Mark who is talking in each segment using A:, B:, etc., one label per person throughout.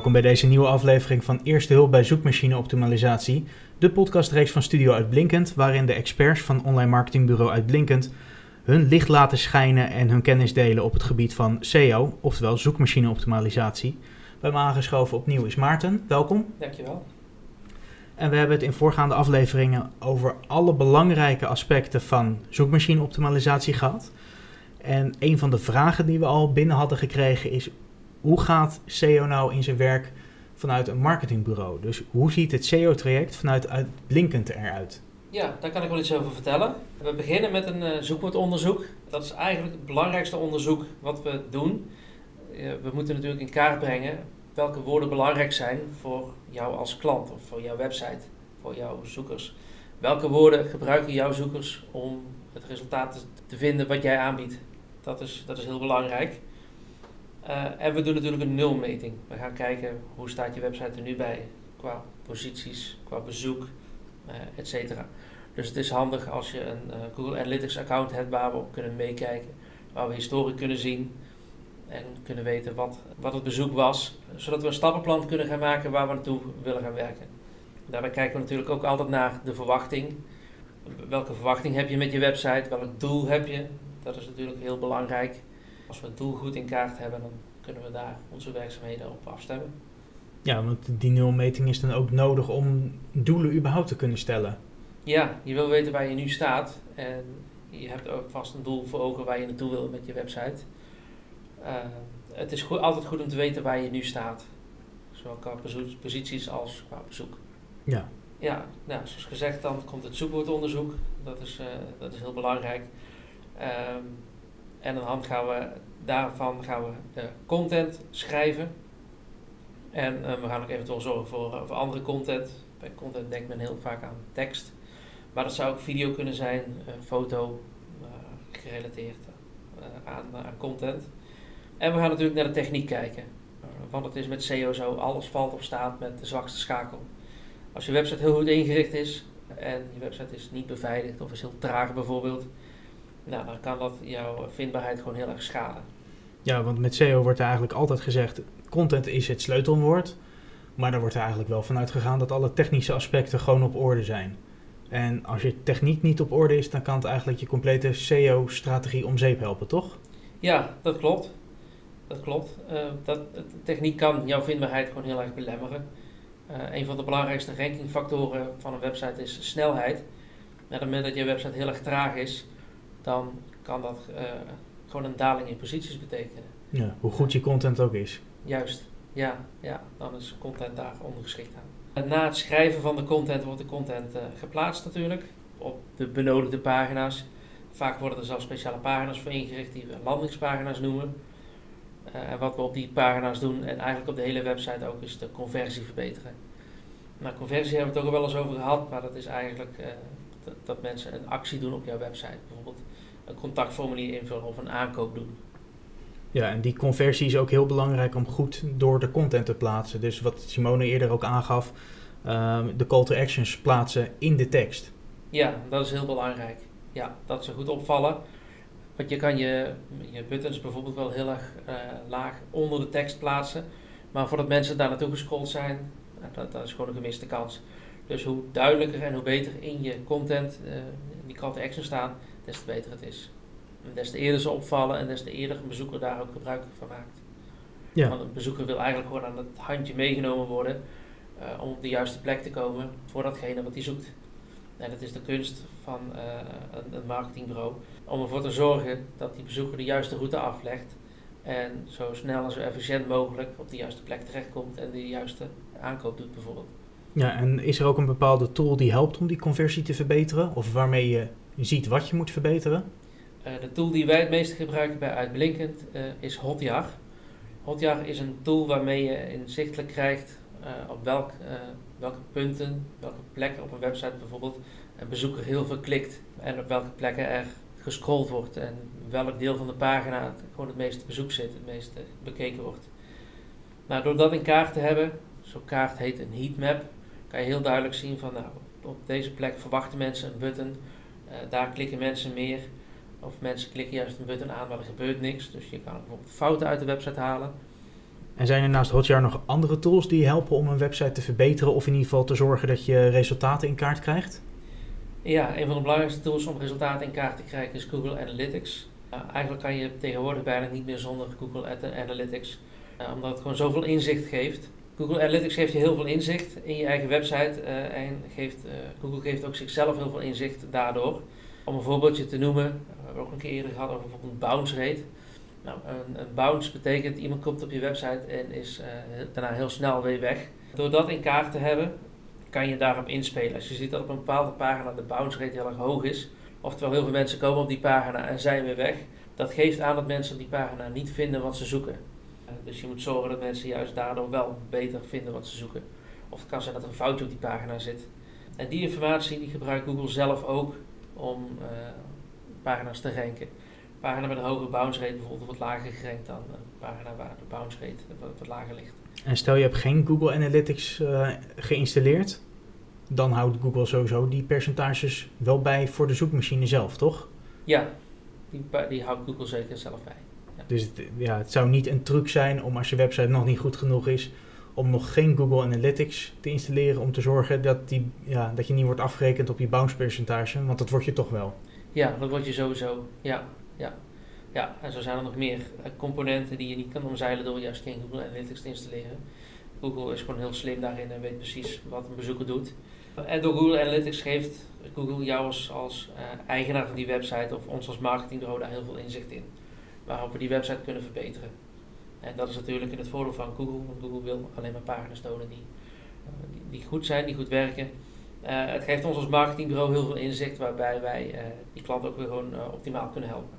A: Welkom bij deze nieuwe aflevering van Eerste Hulp bij Zoekmachine Optimalisatie, de podcastreeks van Studio Uitblinkend, waarin de experts van online marketingbureau Uitblinkend hun licht laten schijnen en hun kennis delen op het gebied van SEO, oftewel zoekmachine optimalisatie. Bij me aangeschoven opnieuw is Maarten, welkom.
B: Dankjewel.
A: En we hebben het in voorgaande afleveringen over alle belangrijke aspecten van zoekmachine optimalisatie gehad. En een van de vragen die we al binnen hadden gekregen is: hoe gaat SEO nou in zijn werk vanuit een marketingbureau? Dus hoe ziet het SEO-traject vanuit Uitblinkend eruit?
B: Ja, daar kan ik wel iets over vertellen. We beginnen met een uh, zoekwoordonderzoek. Dat is eigenlijk het belangrijkste onderzoek wat we doen. Uh, we moeten natuurlijk in kaart brengen welke woorden belangrijk zijn voor jou als klant of voor jouw website, voor jouw zoekers. Welke woorden gebruiken jouw zoekers om het resultaat te vinden wat jij aanbiedt? Dat is, dat is heel belangrijk. Uh, en we doen natuurlijk een nulmeting. We gaan kijken hoe staat je website er nu bij qua posities, qua bezoek, uh, et cetera. Dus het is handig als je een uh, Google Analytics account hebt waar we op kunnen meekijken, waar we historie kunnen zien en kunnen weten wat, wat het bezoek was, zodat we een stappenplan kunnen gaan maken waar we naartoe willen gaan werken. Daarbij kijken we natuurlijk ook altijd naar de verwachting. Welke verwachting heb je met je website? Welk doel heb je? Dat is natuurlijk heel belangrijk. Als we het doel goed in kaart hebben, dan kunnen we daar onze werkzaamheden op afstemmen.
A: Ja, want die nulmeting is dan ook nodig om doelen überhaupt te kunnen stellen.
B: Ja, je wil weten waar je nu staat en je hebt ook vast een doel voor ogen waar je naartoe wil met je website. Uh, het is goed, altijd goed om te weten waar je nu staat, zowel qua posities als qua bezoek.
A: Ja.
B: Ja, nou, zoals gezegd, dan komt het zoekwoordonderzoek. Dat is, uh, dat is heel belangrijk. Um, en aan de hand gaan we daarvan gaan we de content schrijven. En uh, we gaan ook eventueel zorgen voor, voor andere content. Bij content denkt men heel vaak aan tekst. Maar dat zou ook video kunnen zijn, foto, gerelateerd aan, aan, content. En we gaan natuurlijk naar de techniek kijken. want het is met SEO zo, alles valt of staat met de zwakste schakel. Als je website heel goed ingericht is en je website is niet beveiligd of is heel traag bijvoorbeeld, nou, dan kan dat jouw vindbaarheid gewoon heel erg schaden.
A: Ja, want met SEO wordt er eigenlijk altijd gezegd, content is het sleutelwoord. Maar daar wordt er eigenlijk wel vanuit gegaan dat alle technische aspecten gewoon op orde zijn. En als je techniek niet op orde is, dan kan het eigenlijk je complete SEO-strategie om zeep helpen, toch?
B: Ja, dat klopt. Dat klopt. Uh, dat, techniek kan jouw vindbaarheid gewoon heel erg belemmeren. Uh, een van de belangrijkste rankingfactoren van een website is snelheid. Op het moment dat je website heel erg traag is, dan kan dat uh, gewoon een daling in posities betekenen.
A: Ja, hoe goed je content ook is.
B: Juist, ja, ja dan is content daar ondergeschikt aan. En na het schrijven van de content wordt de content uh, geplaatst natuurlijk op de benodigde pagina's. Vaak worden er zelfs speciale pagina's voor ingericht die we landingspagina's noemen. Uh, en wat we op die pagina's doen en eigenlijk op de hele website ook is de conversie verbeteren. Nou, conversie hebben we het ook al wel eens over gehad, maar dat is eigenlijk dat, dat, mensen een actie doen op jouw website. Bijvoorbeeld een contactformulier invullen of een aankoop doen.
A: Ja, en die conversie is ook heel belangrijk om goed door de content te plaatsen. Dus wat Simone eerder ook aangaf, uh, de call to actions plaatsen in de tekst.
B: Ja, dat is heel belangrijk. Ja, dat ze goed opvallen. Want je kan je, je buttons bijvoorbeeld wel heel erg uh, laag onder de tekst plaatsen. Maar voordat mensen daar naartoe gescrolld zijn, dat, dat, is gewoon een gemiste kans. Dus hoe duidelijker en hoe beter in je content uh, die call to action staan, des te beter het is. En des te eerder ze opvallen en des te eerder een bezoeker daar ook gebruik van maakt. Ja. Want een bezoeker wil eigenlijk gewoon aan het handje meegenomen worden uh, om op de juiste plek te komen voor datgene wat hij zoekt. En het is de kunst van uh, een, een, marketingbureau om ervoor te zorgen dat die bezoeker de juiste route aflegt en zo snel en zo efficiënt mogelijk op de juiste plek terechtkomt en de juiste aankoop doet bijvoorbeeld.
A: Ja, en is er ook een bepaalde tool die helpt om die conversie te verbeteren? Of waarmee je ziet wat je moet verbeteren?
B: Uh, de tool die wij het meeste gebruiken bij Uitblinkend uh, is Hotjar. Hotjar is een tool waarmee je inzichtelijk krijgt uh, op welk, welke punten, welke plekken op een website bijvoorbeeld een bezoeker heel veel klikt. En op welke plekken er gescrolld wordt en welk deel van de pagina gewoon het meeste bezoek zit, het meeste bekeken wordt. Nou, door dat in kaart te hebben, zo'n kaart heet een heatmap, kan je heel duidelijk zien van nou, op deze plek verwachten mensen een button, uh, daar klikken mensen meer. Of mensen klikken juist een button aan, maar er gebeurt niks. Dus je kan bijvoorbeeld fouten uit de website halen.
A: En zijn er naast Hotjar nog andere tools die helpen om een website te verbeteren of in ieder geval te zorgen dat je resultaten in kaart krijgt?
B: Ja, een van de belangrijkste tools om resultaten in kaart te krijgen is Google Analytics. Uh, eigenlijk kan je tegenwoordig bijna niet meer zonder Google Analytics, uh, omdat het gewoon zoveel inzicht geeft. Google Analytics geeft je heel veel inzicht in je eigen website uh, en geeft, Google geeft ook zichzelf heel veel inzicht daardoor. Om een voorbeeldje te noemen, we hebben ook een keer eerder gehad over bijvoorbeeld bounce rate. Nou, een, een, bounce betekent iemand komt op je website en is daarna heel snel weer weg. Door dat in kaart te hebben, kan je daarop inspelen. Als je ziet dat op een bepaalde pagina de bounce rate heel erg hoog is, oftewel heel veel mensen komen op die pagina en zijn weer weg, dat geeft aan dat mensen op die pagina niet vinden wat ze zoeken. Eh, dus je moet zorgen dat mensen juist daardoor wel beter vinden wat ze zoeken. Of het kan zijn dat er een foutje op die pagina zit. En die informatie die gebruikt Google zelf ook om uh, pagina's te ranken. Een pagina met een hogere bounce rate bijvoorbeeld wordt lager gerankt dan een pagina waar de bounce rate wat, wat lager ligt.
A: En stel je hebt geen Google Analytics uh, geïnstalleerd, dan houdt Google sowieso die percentages wel bij voor de zoekmachine zelf, toch?
B: Ja, die, die houdt Google zeker zelf bij.
A: Dus het, ja, het zou niet een truc zijn om als je website nog niet goed genoeg is, om nog geen Google Analytics te installeren om te zorgen dat, die, ja, dat je niet wordt afgerekend op je bounce percentage, want dat word je toch wel.
B: Ja, dat word je sowieso. Ja, ja. Ja, en zo zijn er nog meer eh, componenten die je niet kan omzeilen door juist geen Google Analytics te installeren. Google is gewoon heel slim daarin en weet precies wat een bezoeker doet. En door Google Analytics geeft Google jou als, als uh, eigenaar van die website of ons als marketingbureau daar heel veel inzicht in. Waarop we die website kunnen verbeteren. En dat is natuurlijk in het voordeel van Google, want Google wil alleen maar pagina's tonen die, uh, die, die, goed zijn, die goed werken. Uh, het geeft ons als marketingbureau heel veel inzicht waarbij wij die klant ook weer gewoon optimaal kunnen helpen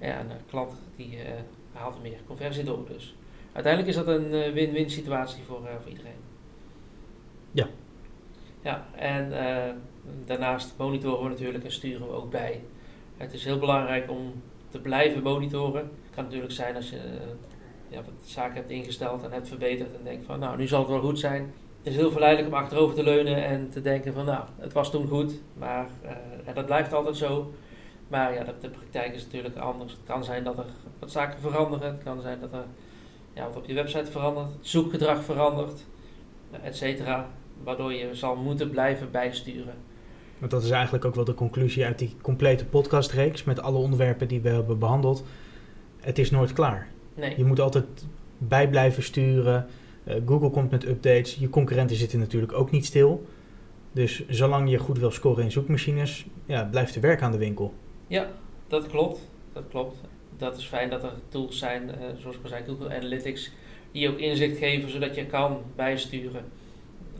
B: ja, een klant die haalt meer conversie door. Dus uiteindelijk is dat een win-win situatie voor, voor iedereen.
A: Ja.
B: Ja, en daarnaast monitoren we natuurlijk en sturen we ook bij. Het is heel belangrijk om te blijven monitoren. Het kan natuurlijk zijn als je ja, wat zaken hebt ingesteld en hebt verbeterd en denkt van nou nu zal het wel goed zijn. Het is heel verleidelijk om achterover te leunen en te denken van nou het was toen goed, maar en dat blijft altijd zo. Maar ja, de, praktijk is natuurlijk anders. Het kan zijn dat er wat zaken veranderen. Het kan zijn dat er ja, wat op je website verandert. Het zoekgedrag verandert, et cetera. Waardoor je zal moeten blijven bijsturen.
A: Want dat is eigenlijk ook wel de conclusie uit die complete podcastreeks met alle onderwerpen die we hebben behandeld. Het is nooit klaar.
B: Nee.
A: Je moet altijd bij blijven sturen. Uh, Google komt met updates. Je concurrenten zitten natuurlijk ook niet stil. Dus zolang je goed wil scoren in zoekmachines, ja, blijft er werk aan de winkel.
B: Ja, dat klopt. Dat klopt. Dat is fijn dat er tools zijn, uh, zoals ik al zei, Google Analytics, die ook inzicht geven zodat je kan bijsturen.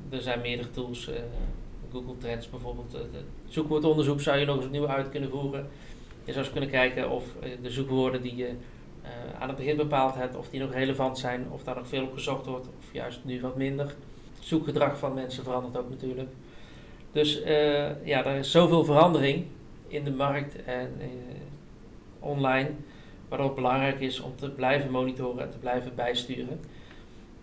B: Er zijn meerdere tools, uh, Google Trends bijvoorbeeld. Uh, zoekwoordonderzoek zou je nog eens opnieuw uit kunnen voeren. Je zou eens kunnen kijken of de zoekwoorden die je aan het begin bepaald hebt, of die nog relevant zijn, of daar nog veel op gezocht wordt, of juist nu wat minder. Het zoekgedrag van mensen verandert ook natuurlijk. Dus ja, er is zoveel verandering in de markt en online. Waardoor het belangrijk is om te blijven monitoren en te blijven bijsturen.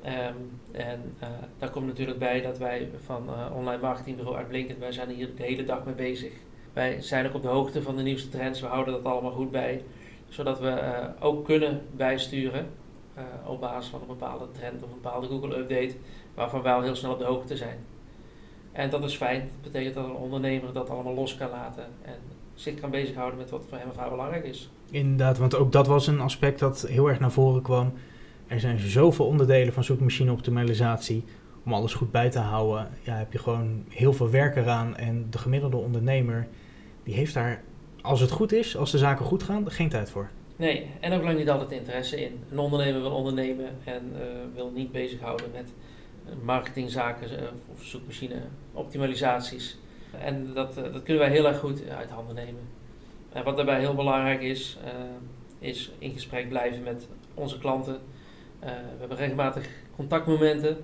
B: Um, en uh, daar komt natuurlijk bij dat wij van uh, online marketingbureau uitblinkend, wij zijn hier de hele dag mee bezig. Wij zijn ook op de hoogte van de nieuwste trends, we houden dat allemaal goed bij. Zodat we ook kunnen bijsturen op basis van een bepaalde trend of een bepaalde Google update, waarvan wij al heel snel op de hoogte zijn. En dat is fijn. Dat betekent dat een ondernemer dat allemaal los kan laten en zich kan bezighouden met wat voor hem of haar belangrijk is.
A: Inderdaad, want ook dat was een aspect dat heel erg naar voren kwam. Er zijn zoveel onderdelen van zoekmachine optimalisatie. Om alles goed bij te houden, ja, heb je gewoon heel veel werk eraan. En de gemiddelde ondernemer, die heeft daar, als het goed is, als de zaken goed gaan, geen tijd voor.
B: Nee, en ook lang niet altijd interesse in. Een ondernemer wil ondernemen en uh, wil niet bezighouden met marketingzaken uh, of zoekmachine optimalisaties. En dat, eh, dat kunnen wij heel erg goed uit handen nemen. En wat daarbij heel belangrijk is, is in gesprek blijven met onze klanten. Uh, we hebben regelmatig contactmomenten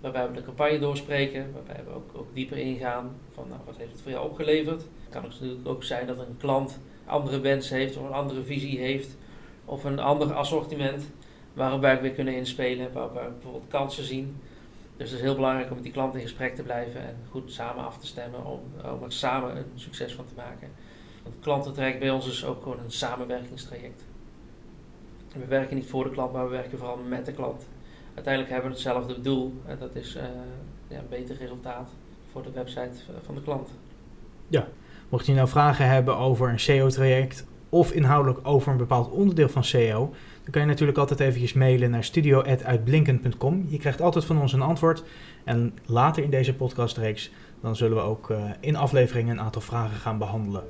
B: waarbij we de campagne doorspreken, waarbij we ook, dieper ingaan van nou, wat heeft het voor jou opgeleverd. Het kan natuurlijk ook zijn dat een klant andere wensen heeft of een andere visie heeft of een ander assortiment waarop wij weer kunnen inspelen, waar we bijvoorbeeld kansen zien. Dus het is heel belangrijk om met die klant in gesprek te blijven en goed samen af te stemmen om, om er samen een succes van te maken. Want het klantentraject bij ons is ook gewoon een samenwerkingstraject. We werken niet voor de klant, maar we werken vooral met de klant uiteindelijk hebben we hetzelfde doel. En dat is ja, een beter resultaat voor de website van de klant.
A: Ja, mocht je nou vragen hebben over een SEO-traject of inhoudelijk over een bepaald onderdeel van SEO, dan kan je natuurlijk altijd eventjes mailen naar studio.uitblinken.com. Je krijgt altijd van ons een antwoord. En later in deze podcastreeks dan zullen we ook uh, in afleveringen een aantal vragen gaan behandelen.